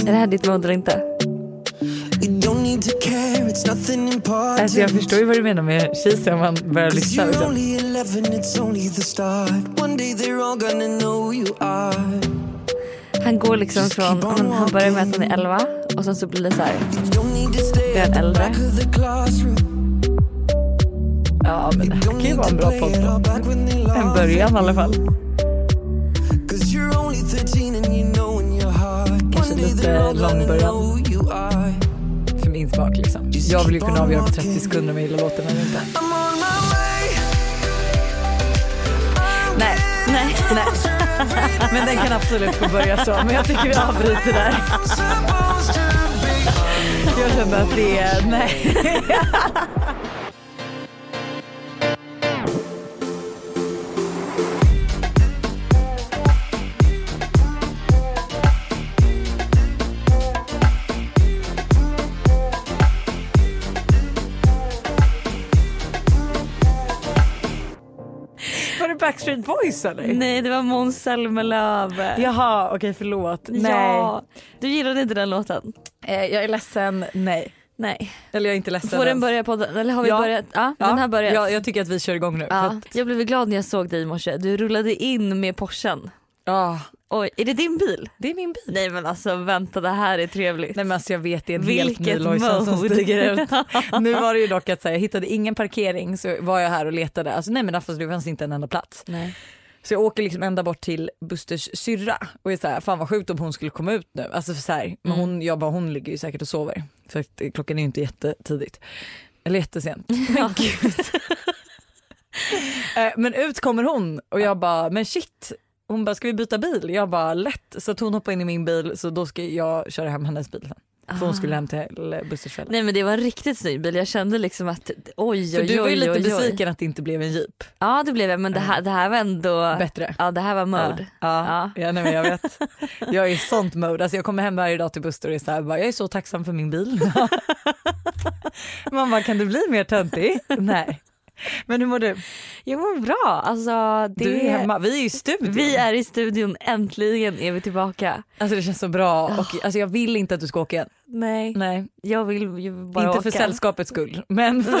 Är det här ditt mode eller inte? Alltså jag förstår ju vad du menar med cheesy om man börjar lyssna. Liksom. only 11, it's only the start. One day they're all gonna know who you are. Han går liksom från, han, han börjar med att han är 11 och sen så blir det så här. Blir han äldre? Ja men det här kan ju vara en bra podd. En början i alla fall. You are. För min smak liksom. Jag vill ju kunna avgöra på 30 sekunder om jag gillar låten eller inte. Nej, Nej. nej. Men den kan absolut få börja så. Men jag tycker vi avbryter där. Jag kände att det är, nej. Backstreet Boys eller? Nej det var Måns Zelmerlöw. Jaha okej förlåt. Nej. Ja. Du gillade inte den låten? Eh, jag är ledsen, nej. Nej. Eller jag är inte ledsen Får den ens. börja på den? Eller har vi Ja. börjat? Ja, Ja, den har börjat. Ja, jag tycker att vi kör igång nu. Ja, att- jag blev glad när jag såg dig i morse. Du rullade in med Porschen. ja, Oj, är det din bil? det är min bil. Nej men alltså vänta det här är trevligt. Nej men alltså jag vet det är en helt ny Vilket Lojsan som stiger ut. nu var det ju dock att säga, jag hittade ingen parkering så var jag här och letade. Alltså nej men alltså, det fanns inte en enda plats. Nej. Så jag åker liksom ända bort till Busters syrra och är så här, fan vad sjukt om hon skulle komma ut nu. Alltså för så här, men hon, jag bara, hon ligger ju säkert och sover. För att eh, klockan är ju inte jättetidigt. Eller jättesent. Men gud. Eh, men ut kommer hon och jag bara, men shit. Hon bara, ska vi byta bil? Jag bara, lätt. Så att hon hoppar in i min bil så då ska jag köra hem hennes bil sen. För hon skulle hem till Busters föräldrar. Nej men det var en riktigt snygg bil. Jag kände liksom att oj För oj du var ju oj, lite oj, oj. besviken att det inte blev en jeep. Ja det blev jag men det här, det här var ändå Bättre. Ja det här var mode. Ja, ja. ja nej, men jag vet. Jag är i sånt mode. Alltså jag kommer hem varje dag till Buster och är så här, bara, jag är så tacksam för min bil. Man bara, kan du bli mer töntig? Nej. Men hur mår du? Jag mår bra. Alltså, det... Du är hemma, vi är i studion. Vi är i studion, äntligen är vi tillbaka. Alltså det känns så bra och alltså, jag vill inte att du ska åka igen. Nej, Nej, jag vill ju bara inte åka. för sällskapets skull men för,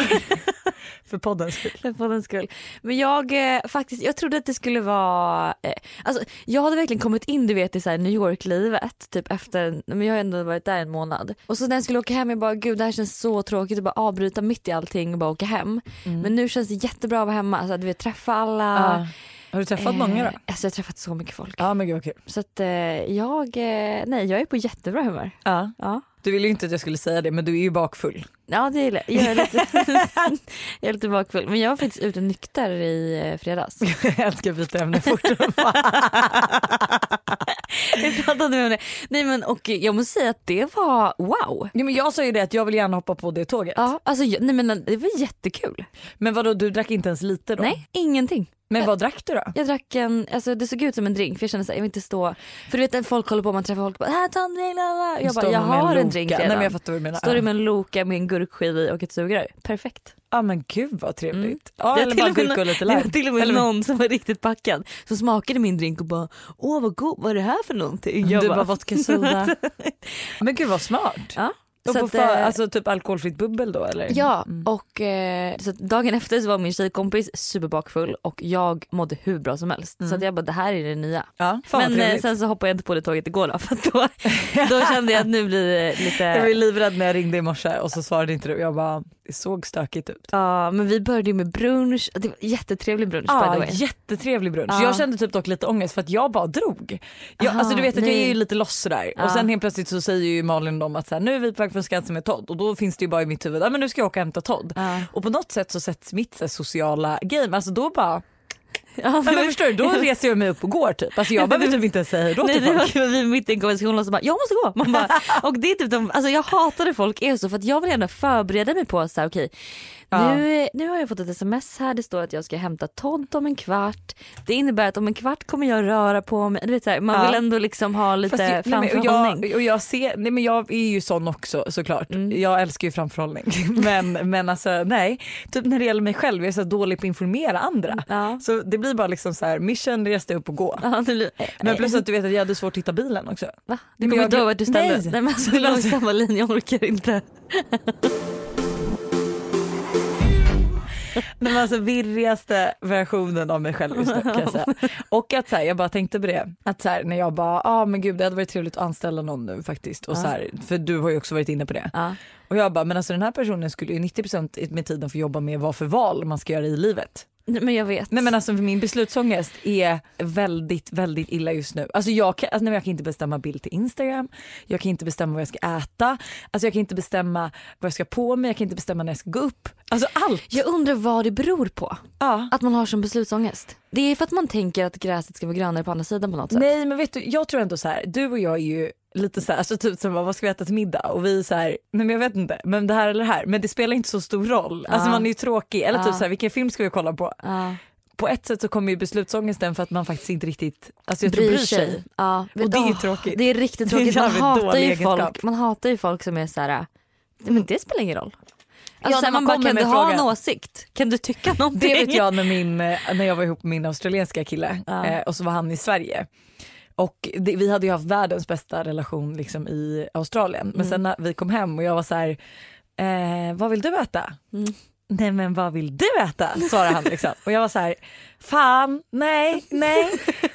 för poddens skull. För poddens skull. Men jag eh, faktiskt, jag trodde att det skulle vara, eh, alltså jag hade verkligen kommit in du vet i så här New York-livet typ efter, men jag har ändå varit där en månad. Och så när jag skulle åka hem jag bara gud det här känns så tråkigt att bara avbryta mitt i allting och bara åka hem. Men nu känns det jättebra att vara hemma, alltså, du vet träffa alla. Ja. Har du träffat många då? Eh, Alltså jag har träffat så mycket folk. Ja men gud vad kul. Så att eh, jag, eh, nej jag är på jättebra humör. Ja. Ja. Du ville ju inte att jag skulle säga det men du är ju bakfull. Ja det gillar jag. Jag är lite, jag är lite bakfull. Men jag var faktiskt ute nykter i eh, fredags. Jag älskar att byta ämne fort. Vi pratade med om det. Nej men och jag måste säga att det var wow. ja, men jag sa ju det att jag vill gärna hoppa på det tåget. Ja, alltså, jag- nej men det var jättekul. Men vadå du drack inte ens lite då? Nej, ingenting. Men vad drack du då? Jag drack en, alltså det såg ut som en drink för jag kände såhär, jag vill inte stå, för du vet när folk håller på, man träffar folk och bara här ta en drink, lalala." jag bara Står jag har en Loka? drink Nej redan. men jag fattar vad du menar. Står det med en Loka med en gurkskiva i och ett sugrör, perfekt. Ja men gud vad trevligt. Mm. Det eller bara och gurka och lite Det var lime. till och med Eller- någon som var riktigt packad som smakade min drink och bara åh vad god, vad är det här för någonting? Jag du bara vodka soda. men gud vad smart. ja. Och Så att, för, eh, alltså typ alkoholfritt bubbel då eller? Ja, Mm. och eh, så dagen efter så var min tjejkompis superbakfull och jag mådde hur bra som helst. Så att jag bara det här är det nya. ja Men eh, sen så hoppade jag inte på det tåget igår då för då, då kände jag att nu blir det lite Jag var livrädd när jag ringde i morse och så svarade inte du. Jag bara, det såg stökigt ut. Ja men vi började ju med brunch, det var jättetrevlig brunch by the Ja, way. jättetrevlig brunch. Ja. Jag kände typ dock lite ångest för att jag bara drog. Jag, Aha, alltså du vet att jag nej. är ju lite loss sådär Ja. och sen helt plötsligt så säger ju Malin dem att så här, nu är vi på väg från Skansen med Todd och då finns det ju bara i mitt huvud, ja men nu ska jag åka och hämta Todd. Ja. Och på något sätt så sätts mitt så här, sociala game, alltså då bara, Ja, ja, men förstår du, då reser jag mig upp och går typ. Alltså jag behöver typ inte säga hej då Nej till var folk. kul, vi mitt i en konversation och så bara jag måste gå. Man bara, och det är typ de, alltså jag hatade folk är så för att jag vill gärna förbereda mig på så här, okej Ja. nu, nu har jag fått ett sms här det står att jag ska hämta Todd om en kvart. Det innebär att om en kvart kommer jag röra på mig. Du vet, så här, man Ja. vill ändå liksom ha lite Fast jag, nej, framförhållning. jag, och jag, ser, nej, men jag är ju sån också såklart. Mm. Jag älskar ju framförhållning. men, men alltså nej, typ när det gäller mig själv jag är så dålig på att informera andra. Ja. Så det blir bara liksom så här mission, resta upp och gå. Ja, blir, Men plus att du vet att jag hade svårt att hitta bilen också. Va? Du kommer inte ihåg vart du ställde? Nej. Nej men alltså Det det låg i var- samma linje, jag orkar inte. Den alltså virrigaste versionen av mig själv just nu kan jag säga. Och att så här, jag bara tänkte på det, att så här, när jag bara, ja ah, men gud det hade varit trevligt att anställa någon nu faktiskt. Och så här, för du har ju också varit inne på det. Ja. Och jag bara, men alltså den här personen skulle ju 90% med tiden få jobba med vad för val man ska göra i livet. Men jag vet. Nej men alltså min beslutsångest är väldigt, väldigt illa just nu. Alltså jag kan, alltså, nej, jag kan inte bestämma bild till Instagram, jag kan inte bestämma vad jag ska äta, alltså jag kan inte bestämma vad jag ska på mig, jag kan inte bestämma när jag ska gå upp. Alltså allt. Jag undrar vad det beror på Ja. att man har som beslutsångest. Det är för att man tänker att gräset ska vara grönare på andra sidan på något sätt. Nej men vet du, jag tror ändå så här, du och jag är ju lite så här, alltså typ som vad ska vi äta till middag och vi är så här, nej men jag vet inte, men det här eller det här, men det spelar inte så stor roll. Alltså Ja. man är ju tråkig, eller typ Ja. så här, vilken film ska vi kolla på? Ja. På ett sätt så kommer ju beslutsångesten för att man faktiskt inte riktigt, alltså jag tror bryr sig. Ja. Och det är ju tråkigt. Det är riktigt är tråkigt. Man hatar, ju egenskap. folk, man hatar ju folk som är så här. "Nej, men det spelar ingen roll. Ja, Alltså, här, man man bara, kan du ha frågan. en åsikt? Kan du tycka någonting? Det vet jag när, min, eh, när jag var ihop med min australienska kille Ja. eh, och så var han i Sverige. Och det, vi hade ju haft världens bästa relation liksom i Australien. Men Mm. sen när vi kom hem och jag var så här, eh, vad vill du äta? Mm. Nej men vad vill du äta? svarade han liksom. Och jag var så här, fan, nej, nej.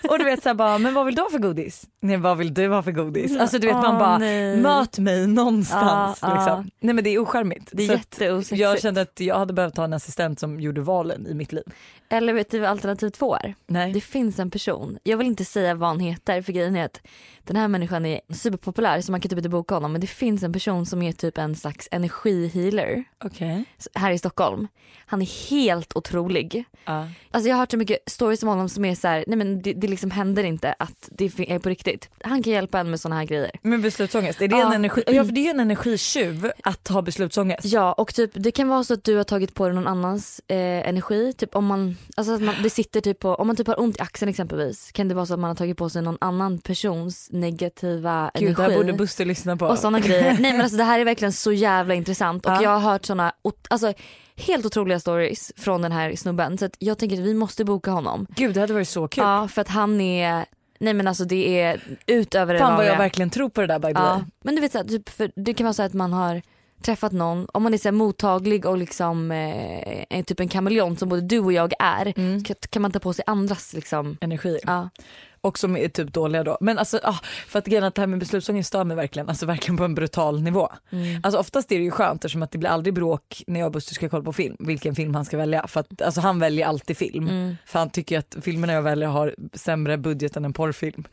Och du vet så här bara, men vad vill du ha för godis? Nej vad vill du ha för godis? Alltså du vet man Åh, bara, nej. möt mig någonstans. Ja, liksom. ja. Nej men det är ocharmigt. Det är jätteosexigt. jag kände att jag hade behövt ha en assistent som gjorde valen i mitt liv. Eller vet du vad alternativ två är? Nej. Det finns en person, jag vill inte säga vad han heter för grejen är att den här människan är superpopulär så man kan typ inte boka honom men det finns en person som är typ en slags energihealer Okej. här i Stockholm. Han är helt otrolig. Ja. Alltså jag har hört mycket stories om honom som är så här, nej men det, det liksom händer inte att det är på riktigt. Han kan hjälpa en med såna här grejer. Men beslutsångest, är det Ja. en energi? Ja för det är en energitjuv att ha beslutsångest. Ja och typ det kan vara så att du har tagit på dig någon annans eh, energi. Typ om man, alltså att man, det sitter typ på, om man typ har ont i axeln exempelvis kan det vara så att man har tagit på sig någon annan persons negativa Gud det här energi. borde Buster lyssna på. och såna grejer. Nej men alltså det här är verkligen så jävla intressant och Ja. jag har hört såna ot- alltså, helt otroliga stories från den här snubben så jag tänker att vi måste boka honom. Gud det hade varit så kul. Ja för att han är, nej men alltså det är utöver det Fan vad jag verkligen tror på det där by the Ja, way. men du vet så här, typ, för det kan vara så att man har träffat någon, om man är så mottaglig och liksom eh, är typ en kameleont som både du och jag är, Mm. kan, kan man ta på sig andras liksom. Energier. Ja. Och som är typ dåliga då. Men alltså ah, för att grejen att det här med beslutsångest stör mig verkligen, alltså verkligen på en brutal nivå. Mm. Alltså oftast är det ju skönt eftersom att det blir aldrig bråk när jag och Buster ska kolla på film, vilken film han ska välja. För att alltså han väljer alltid film. Mm. För han tycker att filmerna jag väljer har sämre budget än en porrfilm.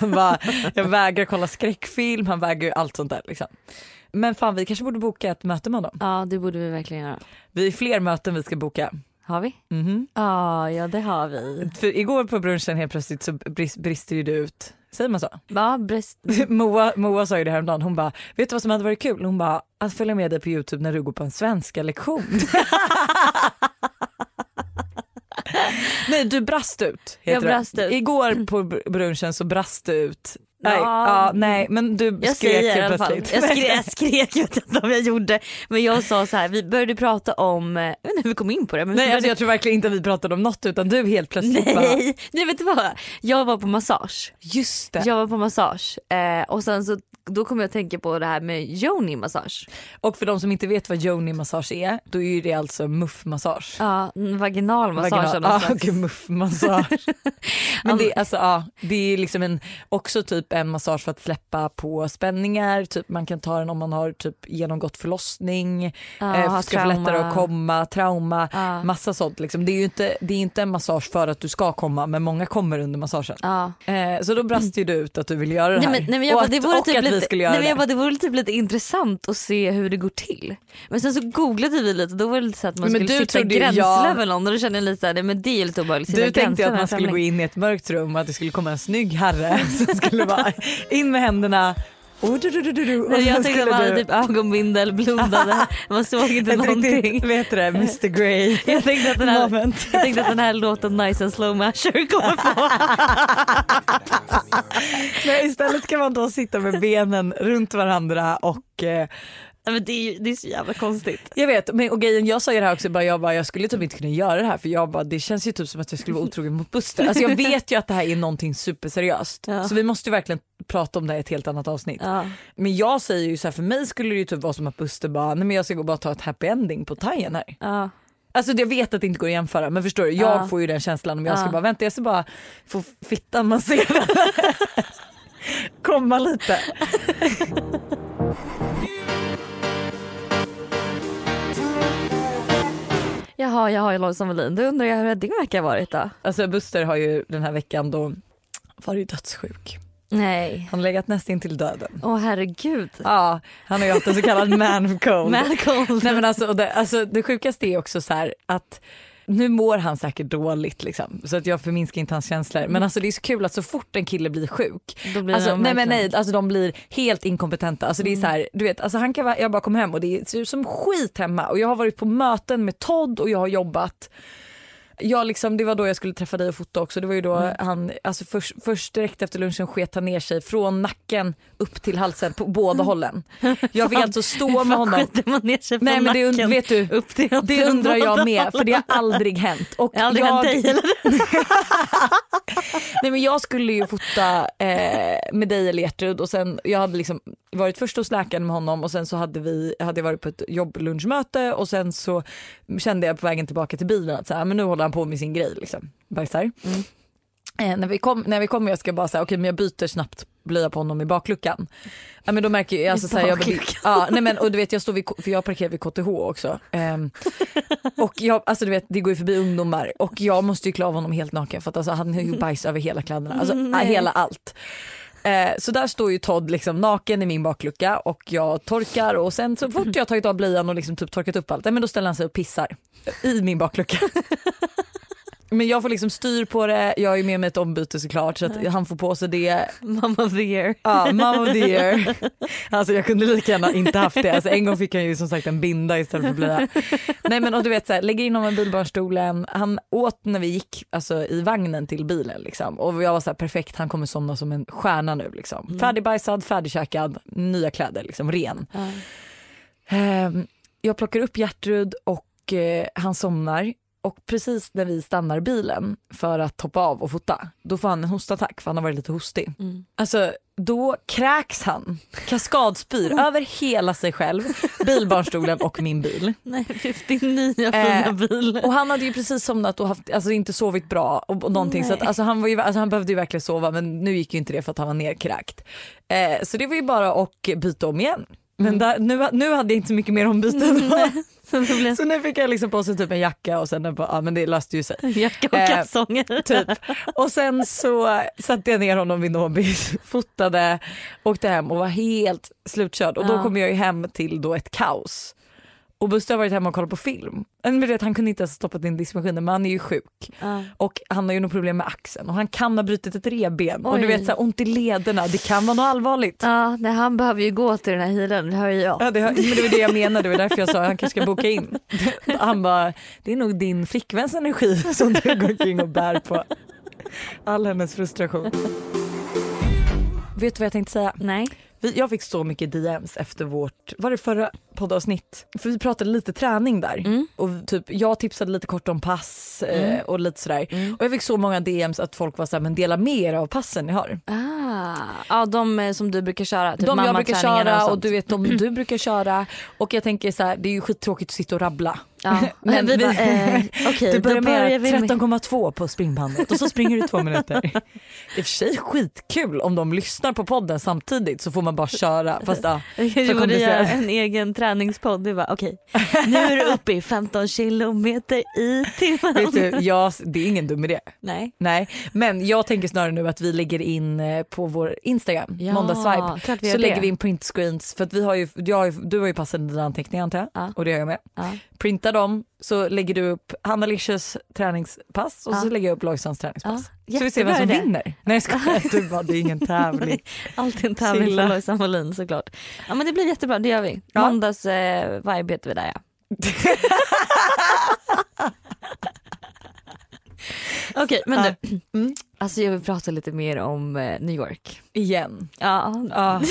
Bara, jag vägrar kolla skräckfilm, han vägrar ju allt sånt där liksom. Men fan vi kanske borde boka ett möte med honom. ja det borde vi verkligen göra. Vi är fler möten vi ska boka. Har vi? Mhm. Ja, ja det har vi. För igår på brunchen helt plötsligt så brist, brister ju du ut. Säger man så? Ja, bröst. Moa, Moa sa ju det häromdagen, hon bara, vet du vad som hade varit kul? Hon bara, att följa med dig på youtube när du går på en svenska lektion. Nej du brast ut. heter Jag brast ut. Igår på br- brunchen så brast du ut. Nej, Ja. ja, nej men du Jag skrek säger fall. plötsligt. Jag skrek, jag skrek, jag vet inte om jag gjorde. Men jag sa så här, vi började prata om, eh, jag vet inte hur vi kom in på det. Men Nej alltså jag tror verkligen inte vi pratade om något utan du helt plötsligt bara, Nej, nej vet du vad? Jag var på massage. just det. Jag var på massage eh, och sen så då kom jag att tänka på det här med yoni massage. Och för de som inte vet vad yoni massage är, då är det alltså muffmassage. Ja, vaginal massage Vaginal- slags. okej, muffmassage. Men det, är alltså, ja, det är liksom en, också typ en massage för att släppa på spänningar, typ man kan ta den om man har typ genomgått förlossning, eh, har ska få lättare att komma, trauma, Ja. massa sånt. Liksom. Det, är ju inte, det är inte en massage för att du ska komma men många kommer under massagen. Ja. Eh, så då brast ju du ut att du ville göra det Nej, här. men, nej, men jag och att, det vore typ lite, vi skulle göra nej, men jag det. bara, det vore typ lite intressant att se hur det går till. Men sen så googlade vi lite då var det lite så att man Men skulle sitta trodde ju- gränsla ja. med någon och då kände jag lite såhär, men det är lite obehagligt. Du tänkte att man skulle gå in i ett mörkt rum och att det skulle komma en snygg herre som skulle vara in med händerna och, du, du, du, du, du, och Nej, sen jag tänkte att man hade typ ögonbindel, blundade, man såg inte någonting. riktigt, vet du det, Mr Grey Jag tänkte, att den här, moment. jag tänkte att den här låten Nice and Slow Masher kommer på. Nej, istället kan man då sitta med benen runt varandra och eh, Nej, men det, är, ju- det är så jävla konstigt. Jag vet, men och grejen, jag sa ju det här också, bara, jag, bara, jag skulle typ inte kunna göra det här för jag bara, det känns ju typ som att jag skulle vara otrogen mot Buster. Alltså jag vet ju att det här är någonting superseriöst. Ja. Så vi måste ju verkligen prata om det här i ett helt annat avsnitt. Ja. Men jag säger ju så här, för mig skulle det ju typ vara som att Buster bara, nej men jag ska gå bara ta ett happy ending på thaien här. Ja. Alltså jag vet att det inte går att jämföra men förstår du, jag Ja. får ju den känslan om jag ska bara vänta jag ska bara få fittan masserad. Komma lite. Jaha, jag har ju Lojsan Wallin. Då undrar jag hur har din vecka varit då? Alltså Buster har ju den här veckan då varit dödssjuk. Nej. Han har legat nästan till döden. Åh herregud. Ja, han har ju haft en så kallad man cold. Man cold. Nej men alltså, och det, alltså det sjukaste är också så här att nu mår han säkert dåligt liksom, så att jag förminskar inte hans känslor. Men alltså det är så kul att så fort en kille blir sjuk, blir alltså, nej men nej, alltså de blir helt inkompetenta. Alltså det är så här, du vet, alltså han kan vara, jag bara kommer hem och det ser ut som skit hemma och jag har varit på möten med Todd och jag har jobbat jag liksom, det var då jag skulle träffa dig och fota också. Det var ju då han, alltså först, först direkt efter lunchen sket han ner sig från nacken upp till halsen på båda hållen. Jag fick alltså stå med honom. Man ner sig på Nej men det, nacken vet du, upp till det undrar jag med för det har aldrig hänt. Och Det har aldrig jag, hänt dig eller? Nej men jag skulle ju fota eh, med dig eller Gertrud och sen jag hade liksom varit först hos läkaren med honom och sen så hade vi hade jag varit på ett jobblunchmöte och sen så kände jag på vägen tillbaka till bilen att så här, men nu håller han på med sin grej liksom. Bajsar. Eh, när, vi kom, när vi kommer jag ska bara säga okej men jag byter snabbt blöja på honom i bakluckan. Ja, men då märker jag, alltså, så här, jag, ja, nej, men, och du vet jag står vid, för jag parkerar vid KTH också. Ehm, och jag, alltså du vet det går ju förbi ungdomar och jag måste ju klä av honom helt naken för att alltså, han har ju bajs över hela kläderna, alltså Nej. hela allt. Eh, så där står ju Todd liksom naken i min baklucka och jag torkar och sen så fort jag tagit av blöjan och liksom typ torkat upp allt, men då ställer han sig och pissar i min baklucka. Men jag får liksom styr på det, jag ju med mig ett ombyte såklart så att han får på sig det. Mamma of the year. Ja, mom of the year. Alltså jag kunde lika gärna inte haft det. Alltså en gång fick han ju som sagt en binda istället för blöja. Nej men och du vet så här, lägger in honom i bilbarnstolen. Han åt när vi gick alltså, i vagnen till bilen liksom. Och jag var så här perfekt, han kommer somna som en stjärna nu liksom. Färdigbajsad, färdigkäkad, nya kläder liksom, ren. Ehm, jag plockar upp Gertrud och eh, han somnar. Och precis när vi stannar bilen för att hoppa av och fota, då får han en hostattack för han har varit lite hostig. Mm. Alltså då kräks han, kaskadspyr över hela sig själv, bilbarnstolen och min bil. Nej, din nya fina Eh, bil. Och han hade ju precis somnat och haft, alltså inte sovit bra och, och någonting så att, Nej. alltså, han, var ju, alltså, han behövde ju verkligen sova men nu gick ju inte det för att han var nerkräkt. Eh, så det var ju bara att byta om igen. Men där, nu, nu hade jag inte så mycket mer ombyten. Så Så nu fick jag liksom på sig typ en jacka och sen bara, ja men det löste ju sig. jacka och Eh, kalsonger. Typ. Och sen så satte jag ner honom vid Nobis, fotade, åkte hem och var helt slutkörd och då Ja. kom jag ju hem till då ett kaos. Och Buster har varit hemma och kollat på film. Vet, han kunde inte ens stoppa in diskmaskinen men han är ju sjuk. Ja. Och han har ju något problem med axeln och han kan ha brutit ett revben. Och du vet så här, ont i lederna, det kan vara något allvarligt. Ja, nej, han behöver ju gå till den här healen, det hör ju jag. Ja, det, men det var det jag menade, det var därför jag sa att han kanske ska boka in. Han bara, det är nog din flickväns energi som du går omkring och bär på. All hennes frustration. Vet du vad jag tänkte säga? Nej. Vi, jag fick så mycket DMs efter vårt, var det förra poddavsnitt? För vi pratade lite träning där Mm. och typ jag tipsade lite kort om pass eh, och lite sådär. Mm. Och jag fick så många DMs att folk var såhär, men dela med er av passen ni har. Ah. Ja, de eh, som du brukar köra. Typ de jag brukar köra och, sånt. du vet de du brukar köra och jag tänker så här, det är ju skittråkigt att sitta och rabbla. Ja. Men vi bara, eh, okej, Du börjar med vi med... 13,2 på springbandet och så springer du två minuter. I och för sig skitkul om de lyssnar på podden samtidigt så får man bara köra. Fast, ja, Du för borde göra en egen träningspodd. Du bara okej, nu är du uppe i 15 kilometer i timmen. Vet du, jag, det är ingen dum idé. Nej. Nej, men jag tänker snarare nu att vi lägger in eh, på vår Instagram, Ja, måndagsvibe, så gör lägger det. vi in printscreens för att vi har ju, jag har ju, du har ju passat dina anteckningar antar jag Ja. och det har jag med. Ja. Printa dem så lägger du upp Hanna Licious träningspass och så Ja. lägger jag upp Lojsans träningspass. Ja, så vi ser vem som vinner. Nej jag skojar, du bara, det är ingen tävling. Alltid en tävling Chilla. för Lojsan Wallin såklart. Ja men det blir jättebra, det gör vi. Ja. Måndags eh, vibe heter vi där ja. Okej men Ja. du, Mm. alltså jag vill prata lite mer om eh, New York. Igen. Ja, Ja.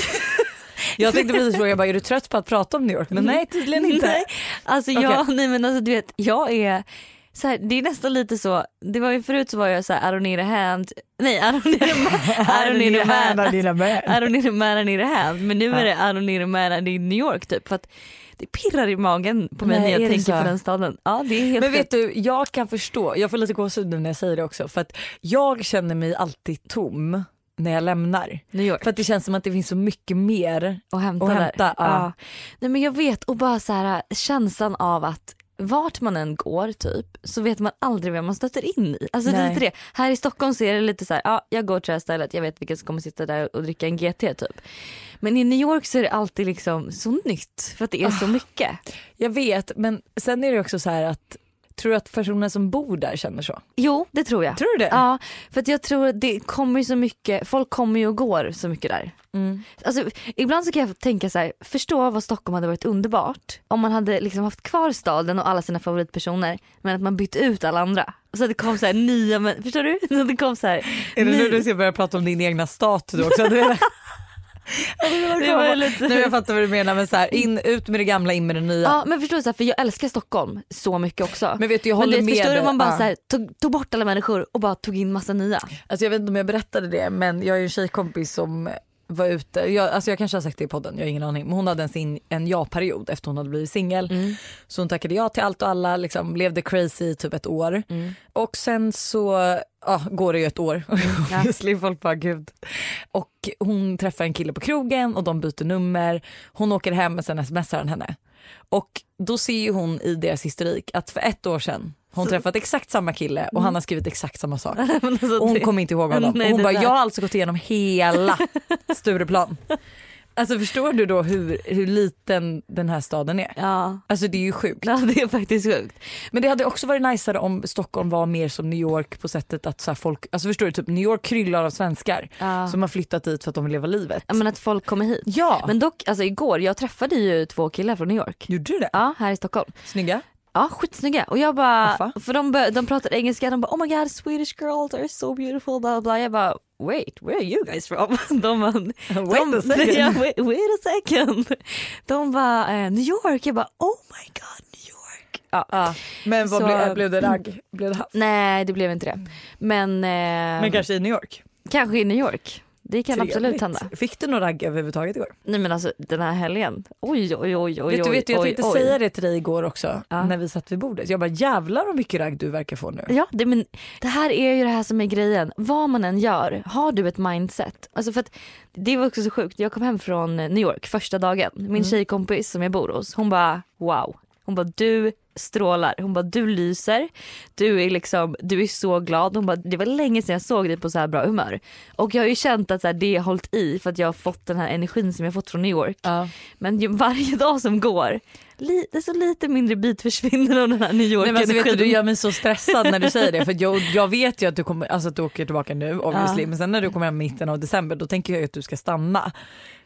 Jag tänkte precis fråga, jag bara, är du trött på att prata om New York? Men nej tydligen inte. Nej, alltså jag, nej men alltså du vet jag är så här, det är nästan lite så, det var ju förut så var jag så här, I don't need a hand, nej I don't need a man, I don't need a man, I don't need a man, I need a hand. Men nu är det I don't need a man, I need New York typ. För att det pirrar i magen på mig Nej, när är jag tänker på den staden. Ja det är helt Men vet du, jag kan förstå, jag får lite gåshud nu när jag säger det också. För att jag känner mig alltid tom när jag lämnar. New York För att det känns som att det finns så mycket mer. och hämta, där. hämta, ja. Nej men jag vet och bara så här känslan av att vart man än går typ så vet man aldrig vem man stöter in i. Alltså det är lite det. Här i Stockholm så är det lite så här, ja jag går till det här stället, jag vet vilka som kommer sitta där och dricka en GT typ. Men i New York så är det alltid liksom så nytt för att det är Ah. så mycket. Jag vet men sen är det också så här att, tror du att personer som bor där känner så? Jo det tror jag. Tror du det? Ja för att jag tror att det kommer ju så mycket, folk kommer ju och går så mycket där. Mm. Alltså, ibland så kan jag tänka så här, förstå vad Stockholm hade varit underbart om man hade liksom haft kvar staden och alla sina favoritpersoner men att man bytte ut alla andra. Så att det kom så här nya, men, förstår du? Så att det kom så här, Är det ny- nu du ska börja prata om din egna stat du också? Det lite- Nu jag fattar vad du menar men så här, in, ut med det gamla, in med det nya. Ja men förstår du, så här, för jag älskar Stockholm så mycket också. Men vet du jag Men håller du vet, med förstår du om man bara Ja. så här, tog, tog bort alla människor och bara tog in massa nya. Alltså jag vet inte om jag berättade det men jag är ju en tjejkompis som var ute, jag, alltså jag kanske har sagt det i podden, jag har ingen aning. Men hon hade en, sin, en ja-period efter hon hade blivit singel. Mm. Så hon tackade ja till allt och alla, liksom, levde crazy i typ ett år. Mm. Och sen så ja, går det ju ett år. ja. Obviously, folk bara gud. Och hon träffar en kille på krogen och de byter nummer. Hon åker hem och sen smsar han henne. Och då ser ju hon i deras historik att för ett år sedan hon träffat exakt samma kille och han har skrivit exakt samma sak. Alltså, Och hon det- kommer inte ihåg honom. Nej, och hon bara, där- jag har alltså gått igenom hela Stureplan. Alltså förstår du då hur, hur liten den här staden är? Ja. Alltså det är ju sjukt. ja det är faktiskt sjukt. Men det hade också varit najsare om Stockholm var mer som New York på sättet att så här folk, alltså förstår du, typ New York kryllar av svenskar Ja. som har flyttat dit för att de vill leva livet. Ja, men att folk kommer hit. Ja, Men dock, alltså igår, jag träffade ju två killar från New York. gjorde du det? Ja, här i Stockholm. Snygga? Ja, skitsnygga. Och jag bara, Affa. för de, de pratade engelska, de bara oh my god Swedish girls are so beautiful bla bla bla. Jag bara wait, where are you guys from? De bara, Wait a second. Ja, wait, wait a second. De bara eh, New York, jag bara oh my god New York. Ja. Ja. Men vad Så- blev, blev det ragg? Blev det haft? Nej det blev inte det. Men, eh, Men kanske i New York? kanske i New York. Det kan absolut Trevligt. hända. Fick du någon ragg överhuvudtaget igår? Nej men alltså den här helgen, oj oj oj oj vet du, vet du, jag oj, tänkte oj. säga det till dig igår också Ja. när vi satt vid bordet. Jag bara jävlar vad mycket ragg du verkar få nu. Ja, det, men det här är ju det här som är grejen. Vad man än gör, har du ett mindset? Alltså för att det var också så sjukt. Jag kom hem från New York första dagen. Min tjejkompis som jag bor hos, hon bara wow. Hon bara du strålar. Hon bara du lyser. Du är liksom, du är så glad. Hon bara det var länge sedan jag såg dig på så här bra humör. Och jag har ju känt att så här, det har hållit i för att jag har fått den här energin som jag fått från New York. Ja. Men ju, varje dag som går, li, det är så lite mindre bit försvinner av den här New York Nej, men alltså, vet du, du gör mig så stressad när du säger det för jag, jag vet ju att du, kommer, alltså, att du åker tillbaka nu obviously Ja. men sen när du kommer hem i mitten av december då tänker jag att du ska stanna.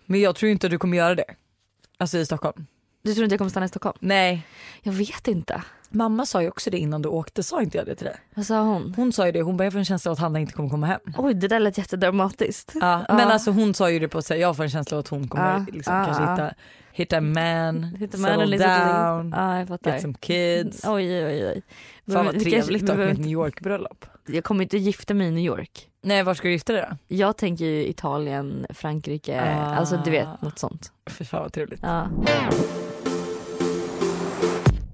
Men jag tror inte att du kommer göra det. Alltså i Stockholm. Du tror inte jag kommer stanna i Stockholm? Nej. Jag vet inte. Mamma sa ju också det innan du åkte, sa inte jag det till dig? Vad sa hon? Hon sa ju det, hon bara jag får en känsla av att Hanna inte kommer komma hem. Oj det där lät jättedramatiskt. Ja, Ja. Men alltså hon sa ju det på sig, jag får en känsla av att hon kommer Ja, liksom, kanske hitta, hitta a man, Hittar man settle en down, get some kids. Oj oj oj. Fan vad trevligt dock vi med ett New York-bröllop. inte- Jag kommer inte gifta mig i New York. Nej var ska du gifta dig då? Jag tänker ju Italien, Frankrike, Ah. alltså du vet något sånt. Fy fan vad trevligt. Ja.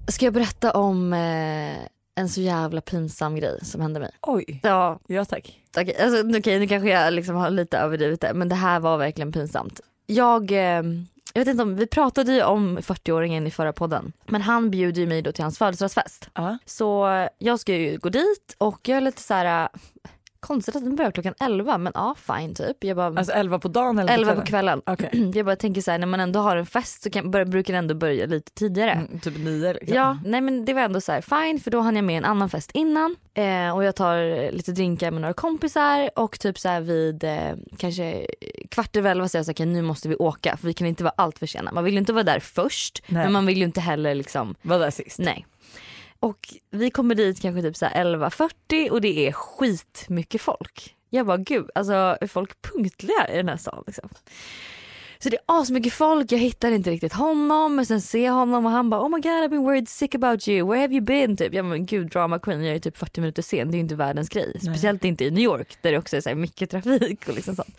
Ska jag berätta om eh, en så jävla pinsam grej som hände mig? Oj, Ja, ja tack. Okej, alltså, okej, nu kanske jag liksom har lite överdrivit det men det här var verkligen pinsamt. Jag, eh, jag vet inte om, vi pratade ju om 40-åringen i förra podden men han bjuder ju mig då till hans födelsedagsfest. Ja. Så eh, jag ska ju gå dit och jag är lite så här. Konstigt att den börjar klockan 11 men ja fine typ. Jag bara, Alltså 11 på dagen eller 11 på kvällen. Okej. Jag bara tänker så här när man ändå har en fest så kan, bör, brukar det ändå börja lite tidigare. Mm, typ nio liksom. Ja, nej men det var ändå så här fine för då hann jag med en annan fest innan eh, och jag tar lite drinkar med några kompisar och typ så här vid eh, kanske kvart över elva säger jag så här, "Okej, nu måste vi åka för vi kan inte vara allt för sena. Man vill ju inte vara där först Nej. men man vill ju inte heller liksom, Var där sist. nej. Och vi kommer dit kanske typ 11.40 och det är skitmycket folk. Jag bara gud, alltså är folk punktliga i den här stan liksom? Så det är asmycket folk, jag hittar inte riktigt honom men sen ser jag honom och han bara oh my god I've been worried sick about you, where have you been? Typ. Jag men gud drama queen, jag är typ 40 minuter sen, det är ju inte världens grej. Speciellt inte i New York där det också är så mycket trafik och liksom sånt.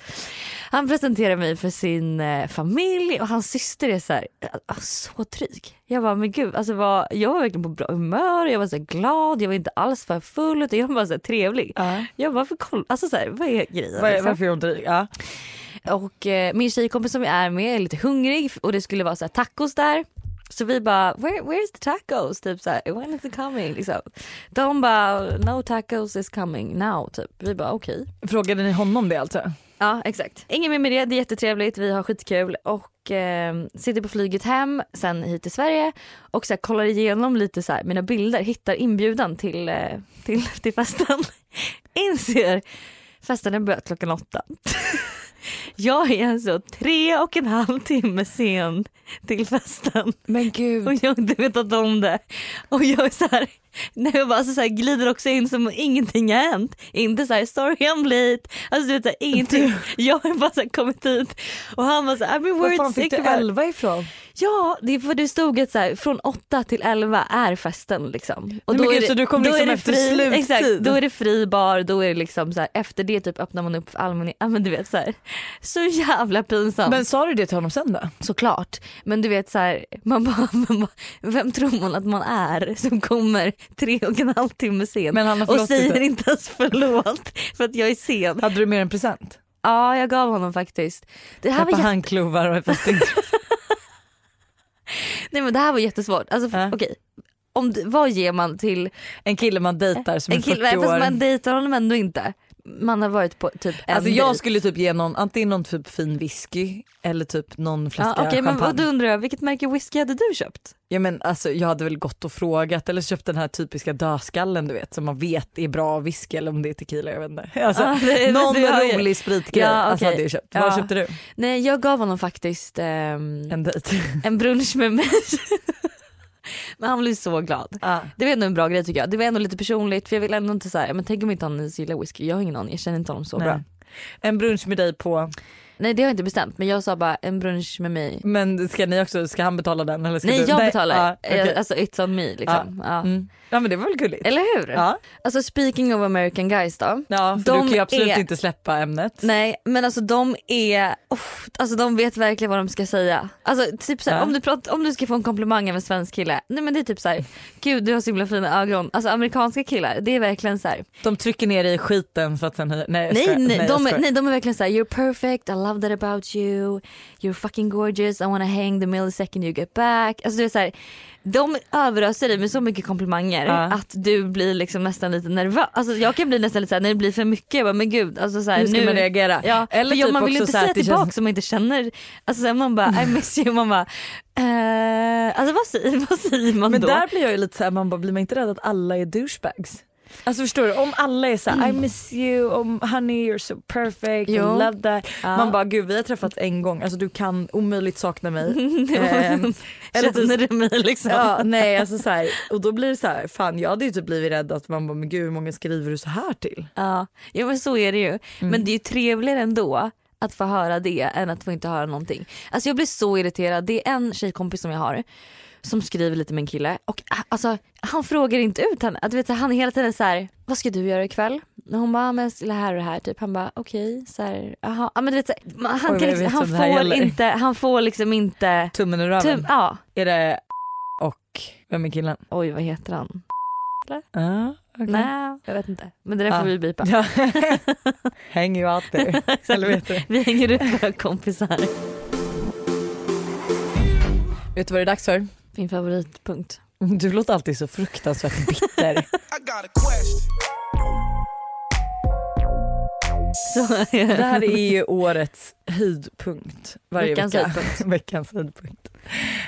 Han presenterar mig för sin eh, familj och hans syster är så här, eh, så trygg. Jag bara men gud, alltså var, jag var verkligen på bra humör, jag var så glad, jag var inte alls för full utan jag var bara så trevlig. Ja. Jag bara för koll, alltså så här, vad är grejen? Var, liksom? varför är hon dryg? Ja. Och eh, min tjejkompis som jag är med är lite hungrig och det skulle vara så här tacos där. Så vi bara, Where, where's the tacos? Typ så här, when is it coming? Liksom. De bara, no tacos is coming now. Typ. Vi bara okej. Frågade ni honom det alltså? Ja exakt. Ingen mer med det, det är jättetrevligt, vi har skitkul och eh, sitter på flyget hem sen hit till Sverige och så här, kollar igenom lite så här, mina bilder, hittar inbjudan till, eh, till, till festen. Inser festen är börjat klockan åtta. Jag är alltså tre och en halv timme sen till festen Men gud. och jag har inte vetat om det. Och jag är så här, när jag bara så här glider också in som om ingenting har hänt. Inte så här sorry I'm late. Alltså du vet så här, ingenting. Jag har bara så här kommit hit och han var så här I've been Var worried fan fick du about elva ifrån? Ja, det är för det stod att så här, från 8 till 11 är festen liksom. Och Nej, men är det, så du kom då liksom är det efter fri, sluttid? Exakt, då är det fri bar, då är det liksom så här, efter det typ öppnar man upp för allmänhet. Ja men du vet så här, så jävla pinsamt. Men sa du det till honom sen då? Såklart. Men du vet så här, man bara, man bara, vem tror man att man är som kommer tre och en halv timme sen Men han har och säger det. inte ens förlåt för att jag är sen. Hade du mer en present? Ja jag gav honom faktiskt. Det här Ett var jätte- handklovar och. Nej men det här var jättesvårt. Alltså, Ja. okej. Om, vad ger man till En kille man dejtar som en är 40 kille? år. Fast man dejtar honom ändå inte. Man har varit på typ en Alltså jag dejt. skulle typ ge någon, antingen någon typ fin whisky eller typ någon flaska Ja, men champagne. vad- då undrar jag, vilket märke whisky hade du köpt? Ja, men alltså, jag hade väl gått och frågat eller köpt den här typiska dödskallen du vet som man vet är bra whisky eller om det är tequila jag vet inte. Alltså, Ja, det- någon det rolig spritgrej Ja, alltså, okej. hade jag köpt. Ja. Vad köpte du? Nej jag gav honom faktiskt ehm, En dejt. en brunch med mig. men han blev så glad. Ah. Det var ändå en bra grej tycker jag. Det var ändå lite personligt för jag vill ändå inte säga men tänk om inte han ens gillar whisky. Jag har ingen aning, jag känner inte honom så bra. Nej. En brunch med dig på, Nej det har jag inte bestämt men jag sa bara en brunch med mig. men ska ni också, ska han betala den? Eller ska Nej du? jag betalar. Ah. Eh, Alltså it's on me liksom. Ja. Mm. ja men det var väl gulligt? Eller hur? Ja, Alltså speaking of American guys då. ja för De du kan ju absolut är- inte släppa ämnet. Nej men alltså de är, oh, alltså de vet verkligen vad de ska säga. Alltså typ såhär, Ja. om, du pratar, om du ska få en komplimang av en svensk kille, nej men det är typ såhär, gud du har så himla fina ögon. Alltså amerikanska killar, det är verkligen såhär, De trycker ner dig i skiten för att sen. Nej, nej, nej, jag de, är, nej de är verkligen såhär, you're perfect, I love that about you, you're fucking gorgeous, I wanna hang the millisecond you get back. Alltså du är såhär, de överöser dig med så mycket komplimanger Ja. att du blir liksom nästan lite nervös. Alltså jag kan bli nästan lite såhär när det blir för mycket, jag bara, men gud alltså såhär, Hur ska nu man reagera? Ja, Eller typ man vill inte så här säga det tillbaka känns- som man inte känner. Alltså så här, man bara I miss you, man bara eh, alltså vad säger, vad säger man Men då? där blir jag ju lite såhär, man bara, blir man inte rädd att alla är douchebags? Alltså förstår du, om alla är såhär I miss you, om honey you're so perfect, I Jo. love that. Ja. Man bara gud vi har träffats en gång, alltså du kan omöjligt sakna mig. Ehm, eller Känner du mig liksom? Ja, nej alltså så här, och då blir det så här, fan jag hade ju typ blivit rädd att man bara men gud hur många skriver du så här till? Ja. ja men så är det ju. Mm. Men det är ju trevligare ändå att få höra det än att få inte höra någonting. Alltså jag blir så irriterad. Det är en tjejkompis som jag har som skriver lite med en kille och äh, alltså han frågar inte ut henne. Att, vet, han är hela tiden så här: vad ska du göra ikväll? Hon bara, "Ah, men det här och det här typ. Han bara okej, så här, aha. Ja, men du vet, så här, man- han, Oj, kan liksom, han, får gäller. inte, han får liksom inte, Tummen i röven? tum, ja. Är det och vem är killen? Oj vad heter han? Ja, okej. Nej jag vet inte. Men det där får vi bipa. Ja. Hang you out there. Eller vet du? Vi hänger ut våra kompisar. Vet du vad det är dags för? Min favoritpunkt. Du låter alltid så fruktansvärt bitter. Det här är ju årets höjdpunkt varje Veckans vecka. höjdpunkt. Veckans höjdpunkt.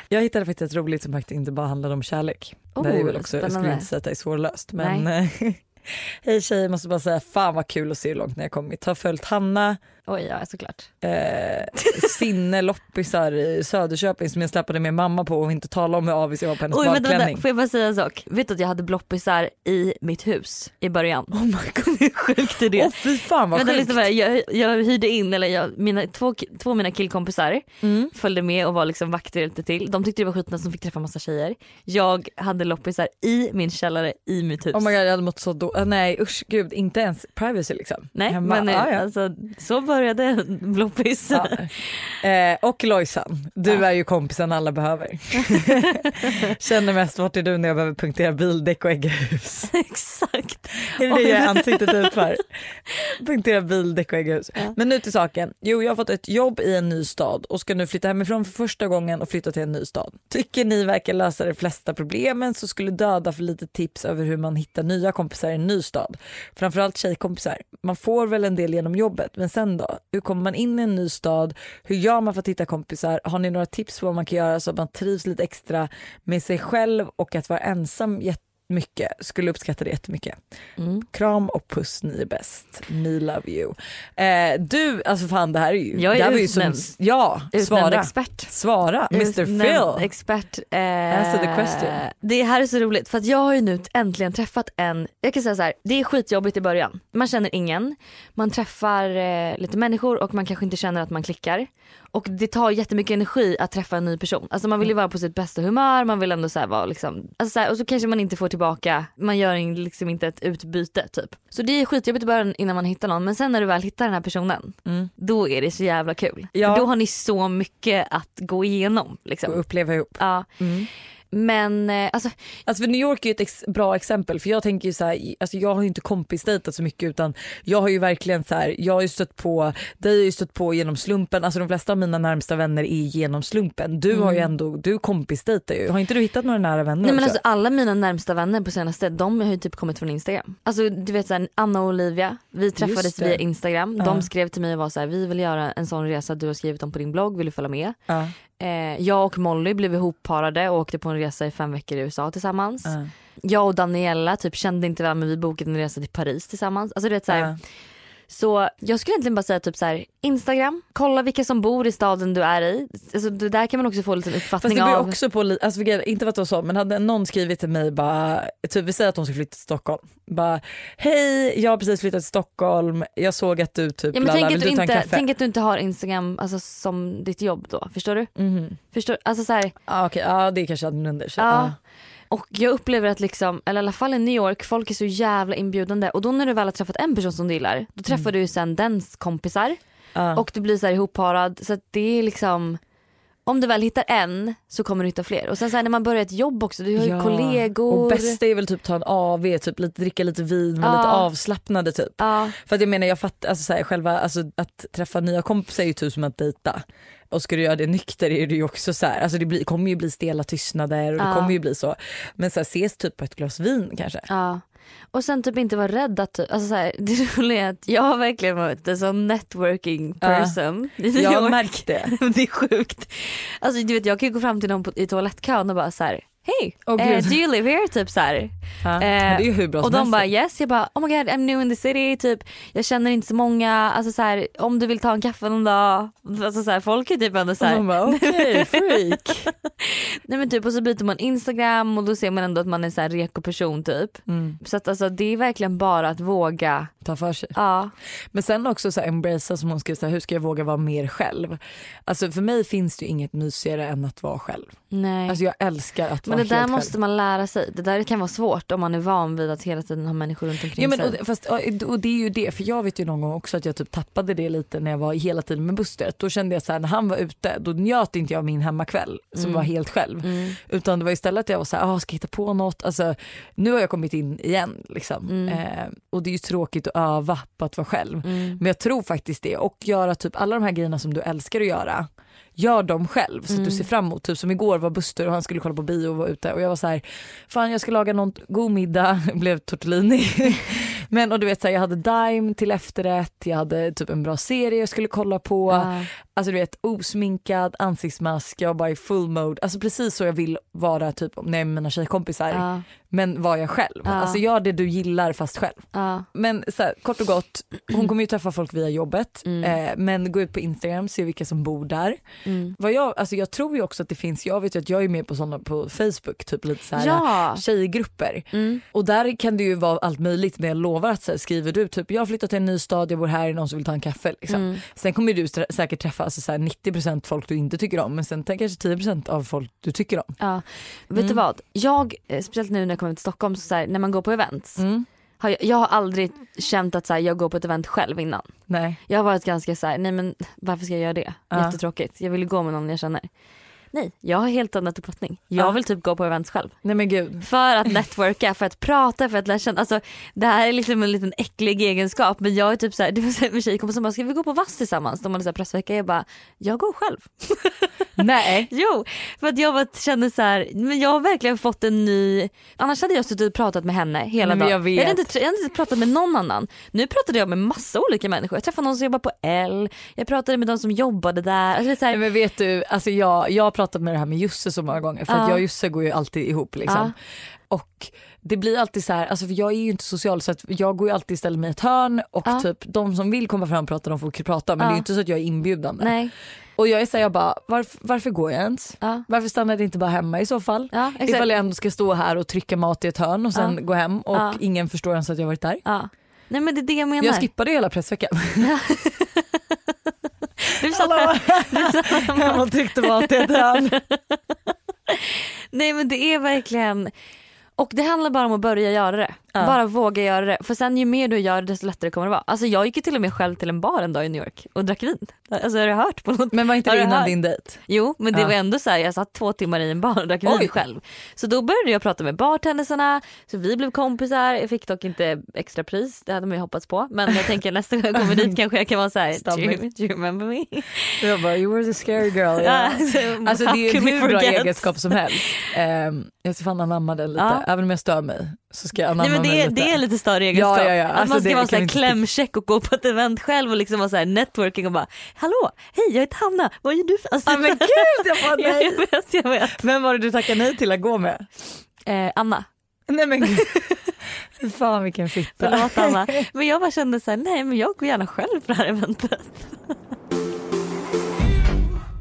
Jag hittade faktiskt ett roligt som faktiskt inte bara handlade om kärlek. Oh, det är väl också, jag skulle spännande. inte säga att det är svårlöst men Hej tjejer, måste bara säga fan vad kul att se hur långt ni har kommit. Har följt Hanna, Oj ja såklart. eh, Sinne loppisar i Söderköping som jag släppade med mamma på och inte tala om hur avis jag var på hennes Oj vänta, badklänning. vänta, får jag bara säga en sak? Vet du att jag hade bloppisar i mitt hus i början? Oh my god. Hur sjukt är det? Åh fy fan vad Vänta, sjukt. här. jag, jag hyrde in, eller jag, mina, två, två av mina killkompisar Mm. följde med och var liksom vakter hjälpte till. De tyckte det var skitnice som fick träffa massa tjejer. Jag hade loppisar i min källare i mitt hus. Oh my god jag hade mått så dåligt. Nej usch gud inte ens privacy liksom. Nej Hemma. men Ja, eh, ja. alltså, så började bloppis. Ja. Eh, och Lojsan, du Ja. är ju kompisen alla behöver. Känner mest vart är du när jag behöver punktera bildäck och ägghus. Exakt. Är det det jag är ansiktet ut för? Punktera bildäck och ägghus. Ja. Men nu till saken. Jo jag har fått ett jobb i en ny stad och ska nu flytta hemifrån för första gången och flytta till en ny stad. Tycker ni verkar lösa de flesta problemen så skulle döda för lite tips över hur man hittar nya kompisar i en ny stad. Framförallt tjejkompisar. Man får väl en del genom jobbet men sen då? Hur kommer man in i en ny stad? Hur gör man för att hitta kompisar? Har ni några tips på vad man kan göra så att man trivs lite extra med sig själv och att vara ensam jättemycket? Skulle uppskatta det jättemycket. Mm. Kram och puss, ni är bäst. Me love you. Eh, du, alltså fan det här är ju... Jag är det här var ju som. Ja, Utnämnd svara. expert. Svara, Mr Utnämnd Phil. Expert. Eh, Answer the question. Det här är så roligt för att jag har ju nu äntligen träffat en, jag kan säga så här, det är skitjobbigt i början. Man känner ingen, man träffar eh, lite människor och man kanske inte känner att man klickar. Och det tar jättemycket energi att träffa en ny person. Alltså man vill ju vara på sitt bästa humör, man vill ändå så vara liksom, alltså så här, och så kanske man inte får tillbaka, man gör liksom inte ett utbyte typ. Så det är skitjobbigt i början innan man hittar någon men sen när du väl hittar den här personen, Mm. då är det så jävla kul. Ja. För då har ni så mycket att gå igenom. Liksom. Och uppleva ihop. Ja. Mm. Men eh, alltså, Alltså för New York är ett ex- bra exempel för jag tänker ju så här, alltså jag har ju inte kompisdejtat så mycket utan jag har ju verkligen så här, jag har ju stött på, dig har ju stött på genom slumpen, alltså de flesta av mina närmsta vänner är genom slumpen. Du har ju ändå, du kompisdejtar ju, har inte du hittat några nära vänner Mm. nej men också? alltså alla mina närmsta vänner på senaste de har ju typ kommit från Instagram. Alltså du vet såhär Anna och Olivia, vi träffades via Instagram. De skrev till mig och var så här: vi vill göra en sån resa du har skrivit om på din blogg, vill du följa med? ja, Eh, jag och Molly blev ihopparade och åkte på en resa i fem veckor i USA tillsammans. ja, Jag och Daniela typ kände inte varandra men vi bokade en resa till Paris tillsammans. Alltså du vet så här, ja. Så jag skulle egentligen bara säga typ så här: Instagram, kolla vilka som bor i staden du är i. Alltså, det där kan man också få en liten Fast uppfattning det beror av. också på, alltså, inte för att det var så, men hade någon skrivit till mig bara, typ vi säger att de ska flytta till Stockholm. Bara, hej jag har precis flyttat till Stockholm, jag såg att du typ, Ja, men tänk, att du inte, tänk att du inte har Instagram alltså, som ditt jobb då, förstår du? Mhm. Förstår, alltså, så här, Ah, Okej, ja det är kanske annorlunda. ja. Och jag upplever att liksom, eller i alla fall i New York, folk är så jävla inbjudande och då när du väl har träffat en person som du gillar, då träffar du ju sen dens kompisar Ja. och du blir så här ihopparad så det är liksom om du väl hittar en så kommer du hitta fler. Och sen så här, när man börjar ett jobb också, du har ju Ja. kollegor. Och bästa är väl typ ta en AV, typ lite, dricka lite vin, vara Ja. lite avslappnade typ. Ja, För att jag menar jag fattar, alltså så här, själva alltså, att träffa nya kompisar är ju typ som att dejta. Och ska du göra det nykter är det ju också så här, alltså det blir, kommer ju bli stela tystnader och det Ja. kommer ju bli så. Men så här, ses typ på ett glas vin kanske. ja. Och sen typ inte vara rädd att, alltså så här, det roliga är att jag verkligen varit en sån networking Ja. person New Jag har märkt det. det är sjukt. Alltså du vet jag kan ju gå fram till någon på, i toalettkön och bara så här. Hej, Åh, eh, do you live here? Typ så här. Ja, Eh, men Och de bara yes, jag bara oh my god I'm new in the city, typ jag känner inte så många, alltså så här, om du vill ta en kaffe någon dag, alltså så här, folk är typ ändå så Och här, de bara okej, freak. nej men typ och så byter man instagram och då ser man ändå att man är så här reko person typ. Mm, Så att alltså det är verkligen bara att våga, ta för sig. ja. Men sen också så här, embracea som hon skriver, så här, hur ska jag våga vara mer själv? Alltså för mig finns det ju inget mysigare än att vara själv. Nej. Alltså jag älskar att men vara det där helt måste själv. man lära sig. Det där kan vara svårt om man är van vid att hela tiden ha människor runt omkring Ja, men, sig. och, fast, och det är ju det, för jag vet ju någon gång också att jag typ tappade det lite när jag var hela tiden med Buster. Då kände jag så här, när han var ute då njöt inte jag min hemmakväll som Mm. var helt själv. Mm. Utan det var istället att jag var så här, ah, ska jag hitta på något? Alltså, nu har jag kommit in igen liksom. Mm. Eh, och det är ju tråkigt att öva på att vara själv. Mm. Men jag tror faktiskt det och göra typ alla de här grejerna som du älskar att göra. Gör dem själv så att Mm. du ser fram emot. Typ som igår var Buster och han skulle kolla på bio och var ute och jag var så här, fan jag ska laga någon god middag, blev tortellini. Men och du vet så här, jag hade Dime till efterrätt, jag hade typ en bra serie jag skulle kolla på. Ja. Alltså du vet osminkad, ansiktsmask, jag var bara i full mode. Alltså precis så jag vill vara typ när jag är med mina tjejkompisar. Ja. Men var jag själv. Ja. Alltså gör det du gillar fast själv. Ja. Men så här, kort och gott, hon kommer ju träffa folk via jobbet. Mm. Eh, men gå ut på Instagram, se vilka som bor där. Mm. Vad jag, alltså jag tror ju också att det finns, jag vet ju att jag är med på sådana på Facebook, typ lite så här Ja. tjejgrupper. Mm. Och där kan det ju vara allt möjligt men jag lovar att här, skriver du typ jag har flyttat till en ny stad, jag bor här, är någon som vill ta en kaffe? Liksom. Mm. Sen kommer du sä- säkert träffa alltså, så här, 90% folk du inte tycker om men sen kanske 10% av folk du tycker om. Ja. Vet du Mm. vad? Jag, eh, speciellt nu när jag kommer till Stockholm, så, så här, när man går på events. Mm. Har jag, jag har aldrig känt att så här, jag går på ett event själv innan. Nej. Jag har varit ganska så här, nej men varför ska jag göra det? Ja. Jättetråkigt. Jag vill ju gå med någon jag känner. Nej, jag har helt annat uppfattning. Jag Ja. vill typ gå på events själv. Nej men gud. För att networka, för att prata, för att lära känna. Alltså, det här är liksom en liten äcklig egenskap men jag är typ såhär, det var såhär med tjejkompisar som bara ska vi gå på vass tillsammans? De hade så här pressvecka, jag bara, jag går själv. Nej. Jo, för att jag bara kände så här, men jag har verkligen fått en ny, annars hade jag suttit och pratat med henne hela Men dagen. jag vet. hade inte, jag hade inte pratat med någon annan. Nu pratade jag med massa olika människor. Jag träffade någon som jobbar på L, jag pratade med de som jobbade där. Alltså, så här, men vet du, alltså jag, jag har pratat med det här med Jusse så många gånger för att Ja. jag och Jusse går ju alltid ihop liksom. Och det blir alltid så här, alltså för jag är ju inte social så jag går ju alltid ställa mig i ett hörn och Ja. typ de som vill komma fram och prata de får prata men Ja. det är ju inte så att jag är inbjudande. nej. Och jag är såhär, jag bara varför, varför går jag ens? Ja. Varför stannar det inte bara hemma i så fall? Ja. Ifall jag ändå ska stå här och trycka mat i ett hörn och sen gå hem och ingen förstår ens att jag varit där. Nej men det är det jag menar. Jag skippade hela pressveckan. du satt här. var hem och tryckte mat i ett hörn. Nej men det är verkligen och det handlar bara om att börja göra det. Ja. Bara våga göra det. För sen ju mer du gör det desto lättare kommer det vara. Alltså jag gick ju till och med själv till en bar en dag i New York och drack vin. Alltså har du hört på något? Men var inte det innan hört? din dejt? Jo men det Ja. var ändå så här, jag satt två timmar i en bar och drack vin Oj. själv. Så då började jag prata med bartendersarna, så vi blev kompisar. Jag fick dock inte extra pris, det hade man ju hoppats på. Men jag tänker nästa gång jag kommer dit kanske jag kan vara så här, do you, do you remember me? Jag bara, you were the scary girl. Ja. Alltså det är en hur bra egenskap som helst. Um, jag ska fan anamma den lite, Ja. även om jag stör mig så ska jag anamma Nej men det är, lite. det är lite större egenskap. Ja, ja, ja. Att Alltså, man ska det vara så kan här vi inte klämkäck och gå på ett event själv och liksom vara så här networking och bara hallå, hej jag heter Hanna, vad gör du för alltså, Ja, men gud jag bara nej. jag vet, jag vet. Vem var det du tackade nej till att gå med? Eh, Anna, Nej men gud. Fan vilken fitta. förlåt Anna. Men jag bara kände så här, nej men jag går gärna själv på det här eventet.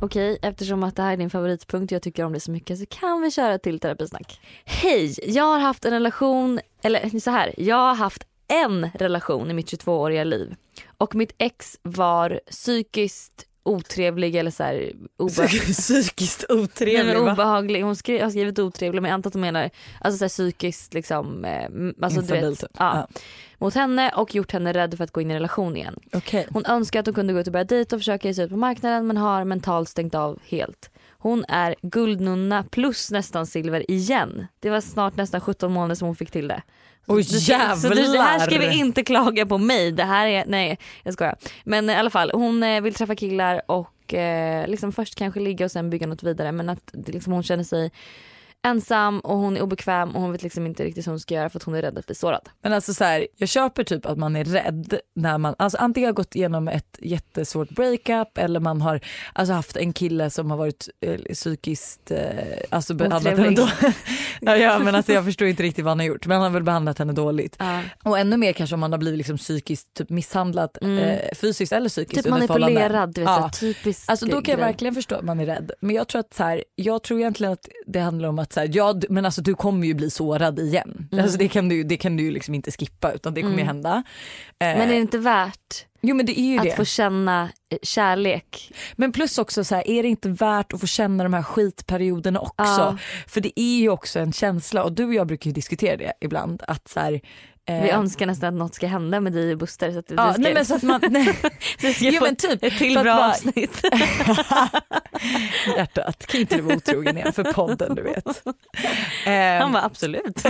Okej, eftersom att det här är din favoritpunkt och jag tycker om det så mycket så kan vi köra till terapisnack. Hej, jag har haft en relation, eller så här, jag har haft en relation i mitt 22-åriga liv och mitt ex var psykiskt otrevlig eller så här obe- Psykiskt Nej, otrevlig men va? obehaglig. Hon skri- har skrivit otrevlig men jag antar att hon menar alltså, så här, psykiskt liksom, eh, alltså, du Instabil vet, typ. ja, mot henne och gjort henne rädd för att gå in i en relation igen. Okej. Hon önskar att hon kunde gå ut och börja dejta och försöka ge sig ut på marknaden men har mentalt stängt av helt. Hon är guldnunna plus nästan silver igen. Det var snart nästan 17 månader som hon fick till det. Oj Så- det här ska vi inte klaga på mig. Det här är, nej jag skojar. Men i alla fall hon eh, vill träffa killar och eh, liksom först kanske ligga och sen bygga något vidare men att liksom, hon känner sig ensam och hon är obekväm och hon vet liksom inte riktigt hur hon ska göra för att hon är rädd att bli sårad. Men alltså så här, jag köper typ att man är rädd när man alltså antingen har gått igenom ett jättesvårt breakup eller man har alltså haft en kille som har varit eh, psykiskt eh, alltså behandlat henne Otrevlig. då. ja, ja men alltså jag förstår inte riktigt vad han har gjort men han har väl behandlat henne dåligt. Ja. Och ännu mer kanske om man har blivit liksom psykiskt typ misshandlad Mm. eh, fysiskt eller psykiskt Typ manipulerad, du vet Ja. så här, typisk Alltså då kan jag verkligen förstå att man är rädd. Men jag tror att så här, jag tror egentligen att det handlar om att så här, ja, men alltså du kommer ju bli sårad igen. Mm. Alltså det kan du, det kan du ju liksom inte skippa utan det kommer ju Mm. hända. Eh, Men är det inte värt jo men det är ju att det. få känna eh, kärlek? Men plus också så här, är det inte värt att få känna de här skitperioderna också? Ja. För det är ju också en känsla och du och jag brukar ju diskutera det ibland att så här, Vi önskar nästan att något ska hända med dig och Buster så att du Ja, ska, nej men så att man, nej, så ska jo men typ. ett till bra bara- avsnitt. Hjärtat, kan inte du vara otrogen igen för podden du vet. Eh, Han bara absolut.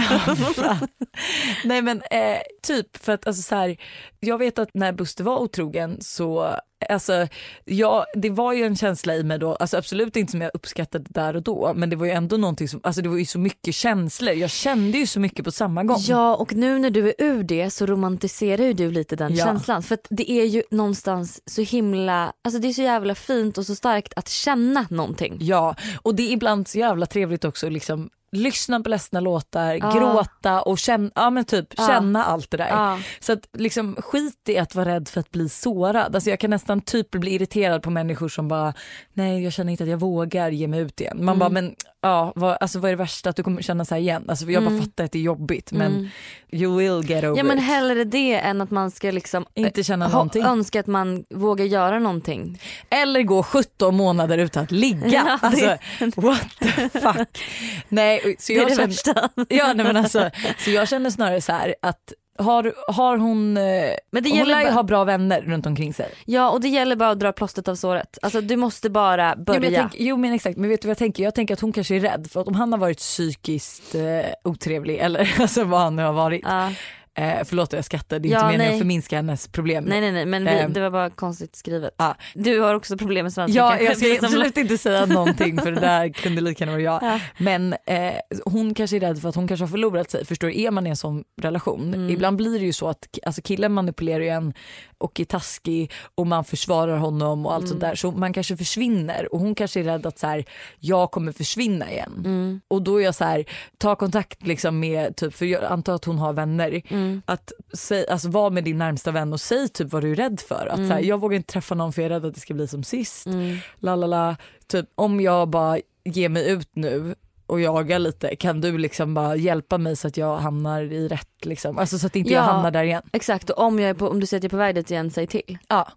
Nej men eh, typ för att alltså så här, jag vet att när Buster var otrogen så alltså, ja, det var ju en känsla i mig då, alltså absolut inte som jag uppskattade där och då men det var ju ändå någonting som, alltså det var ju så mycket känslor, jag kände ju så mycket på samma gång. Ja och nu när du är ur det så romantiserar ju du lite den Ja. känslan. För att det är ju någonstans så himla, alltså det är så jävla fint och så starkt att känna någonting. Ja, och det är ibland så jävla trevligt också liksom lyssna på ledsna låtar, Ja. gråta och känna, ja, men typ, Ja. känna allt det där. Ja. Så att liksom skit i att vara rädd för att bli sårad. Alltså jag kan nästan typ bli irriterad på människor som bara nej jag känner inte att jag vågar ge mig ut igen. Man Mm. bara men ja vad, alltså, vad är det värsta att du kommer känna så här igen? Alltså jag bara Mm. fattar att det är jobbigt men Mm. you will get over Ja men hellre det än att man ska liksom Inte känna ha, någonting. önska att man vågar göra någonting. Eller gå 17 månader utan att ligga. Ja, det- Alltså what the fuck. nej, så Det är jag det känner, värsta. ja, nej, men alltså, så jag känner snarare så här att har, har hon, eh, Men det hon gäller lär ju ha bra vänner runt omkring sig. Ja och det gäller bara att dra plåstret av såret. Alltså du måste bara Jo börja. men, jag tänk, jo men exakt, men vet du vad jag tänker? Jag tänker att hon kanske är rädd för att om han har varit psykiskt eh, otrevlig eller alltså vad han nu har varit. Ja. Eh, förlåt jag skrattar, det är Ja, inte meningen att förminska hennes problem. Nej nej nej men vi, Ehm. det var bara konstigt skrivet. Ja. Du har också problem med svenska Ja, jag ska absolut inte säga någonting för det där kunde lika gärna vara jag. Ja. Men eh, hon kanske är rädd för att hon kanske har förlorat sig. Förstår du? Är man i en sån relation, Mm. ibland blir det ju så att alltså killen manipulerar ju en och är taskig och man försvarar honom och allt Mm. sånt där. Så man kanske försvinner och hon kanske är rädd att så här, jag kommer försvinna igen. Mm. Och då är jag så här, ta kontakt liksom med, typ, för jag antar att hon har vänner, Mm. att säg, alltså, vara med din närmsta vän och säg typ vad du är rädd för. Att, så här, jag vågar inte träffa någon för jag är rädd att det ska bli som sist. Mm. Typ, om jag bara ger mig ut nu och jagar lite, kan du liksom bara hjälpa mig så att jag hamnar i rätt liksom? Alltså så att inte jag Ja. hamnar där igen. Exakt och om, jag är på, om du säger att jag är på väg dit igen, säg till. Ja.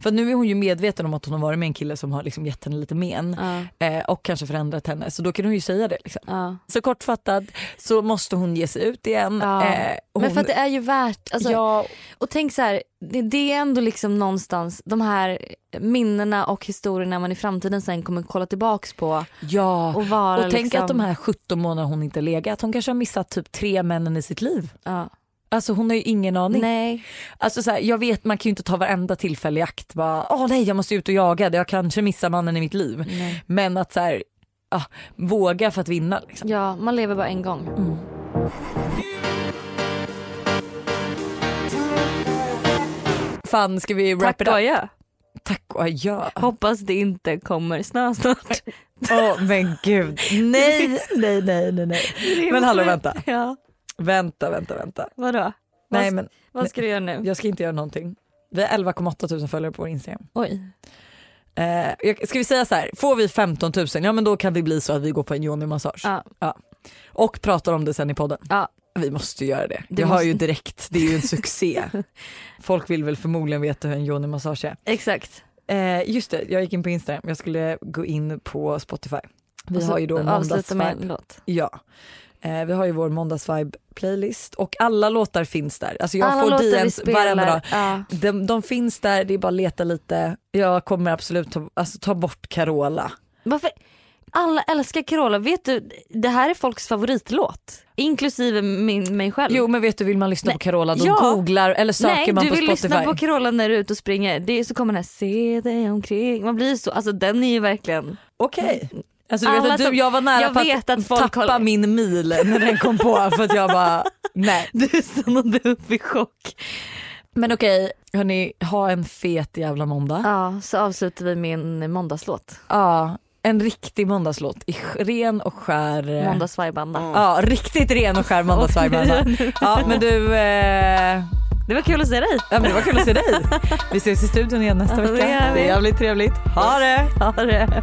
För nu är hon ju medveten om att hon har varit med en kille som har liksom gett henne lite men Ja. eh, och kanske förändrat henne så då kan hon ju säga det. Liksom. Ja. Så kortfattat så måste hon ge sig ut igen. Ja. Eh, och Men hon, för att det är ju värt, alltså, ja, och tänk så här, det, det är ändå liksom någonstans de här minnena och historierna man i framtiden sen kommer kolla tillbaks på ja. och vara Och tänk liksom, att de här 17 månaderna hon inte legat, hon kanske har missat typ tre männen i sitt liv. Alltså hon har ju ingen aning. Nej. Alltså så här, jag vet man kan ju inte ta varenda tillfälle i akt. Bara, Åh nej jag måste ut och jaga, jag kanske missar mannen i mitt liv. Nej. Men att så här, ah, våga för att vinna. Liksom. Ja, man lever bara en gång. Fan ska vi wrap Tack it up? adjö. Tack och adjö. Hoppas det inte kommer snö snart. Åh men gud. Nej, nej, nej, nej, nej. Men hallå vänta. Ja, Vänta, vänta, vänta. vadå? Nej vad, men vad ska du göra nu? jag ska inte göra någonting. Vi har 11,8 tusen följare på vår Instagram. Oj. Eh, ska vi säga så här, får vi 15 000, ja men då kan det bli så att vi går på en yoni-massage. Ja. Och pratar om det sen i podden. Ja. Vi måste ju göra det. Det jag måste- ju direkt, det är ju en succé. Folk vill väl förmodligen veta hur en yoni-massage är. Exakt. Eh, just det, jag gick in på Instagram, jag skulle gå in på Spotify. Vi har ju då avsluta med en måndagsvibe. Ja. Eh, vi har ju vår måndagsvibe playlist och alla låtar finns där. Alltså jag Alla får DMs varenda dag. Ja. De, de finns där, det är bara att leta lite. Jag kommer absolut ta, alltså, ta bort Carola. Varför? Alla älskar Carola. Vet du, det här är folks favoritlåt. Inklusive min, mig själv. Jo men vet du vill man lyssna Nej. på Carola då Ja. googlar eller söker Nej, man du på vill Spotify. lyssna på Carola när du är ute och springer. Det är, så kommer den här se dig omkring. Man blir så, alltså den är ju verkligen. Okej. Alltså du vet Alla att du, som- jag var nära jag på vet att, att folk tappa håller- min mil när den kom på för att jag bara nej. Du stannade upp i chock. Men okej hörni, ha en fet jävla måndag. Ja, så avslutar vi med en måndagslåt. Ja, en riktig måndagslåt i ren och skär. eh, Måndagsvibanda. Ja, riktigt ren och skär måndagsvibe. alltså. Ja men du, eh, Det var kul att se dig. ja, men det var kul att se dig. Vi ses i studion igen nästa vecka. Det är jävligt trevligt. Ha det! Ha det.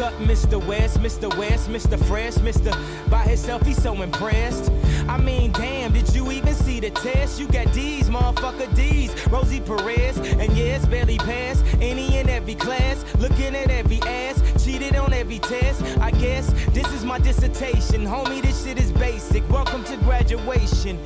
Up, Mr. West, Mr. West, Mr. Fresh, Mr. By himself, he's so impressed. I mean, damn, did you even see the test? You got D's, motherfucker D's. Rosie Perez, and yes, barely passed any and every class. Looking at every ass, cheated on every test. I guess. This is my dissertation, homie. This shit is basic. Welcome to graduation.